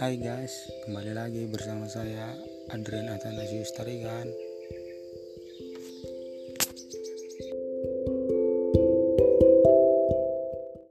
Hai guys, kembali lagi bersama saya Adrian Atanasius Tarigan.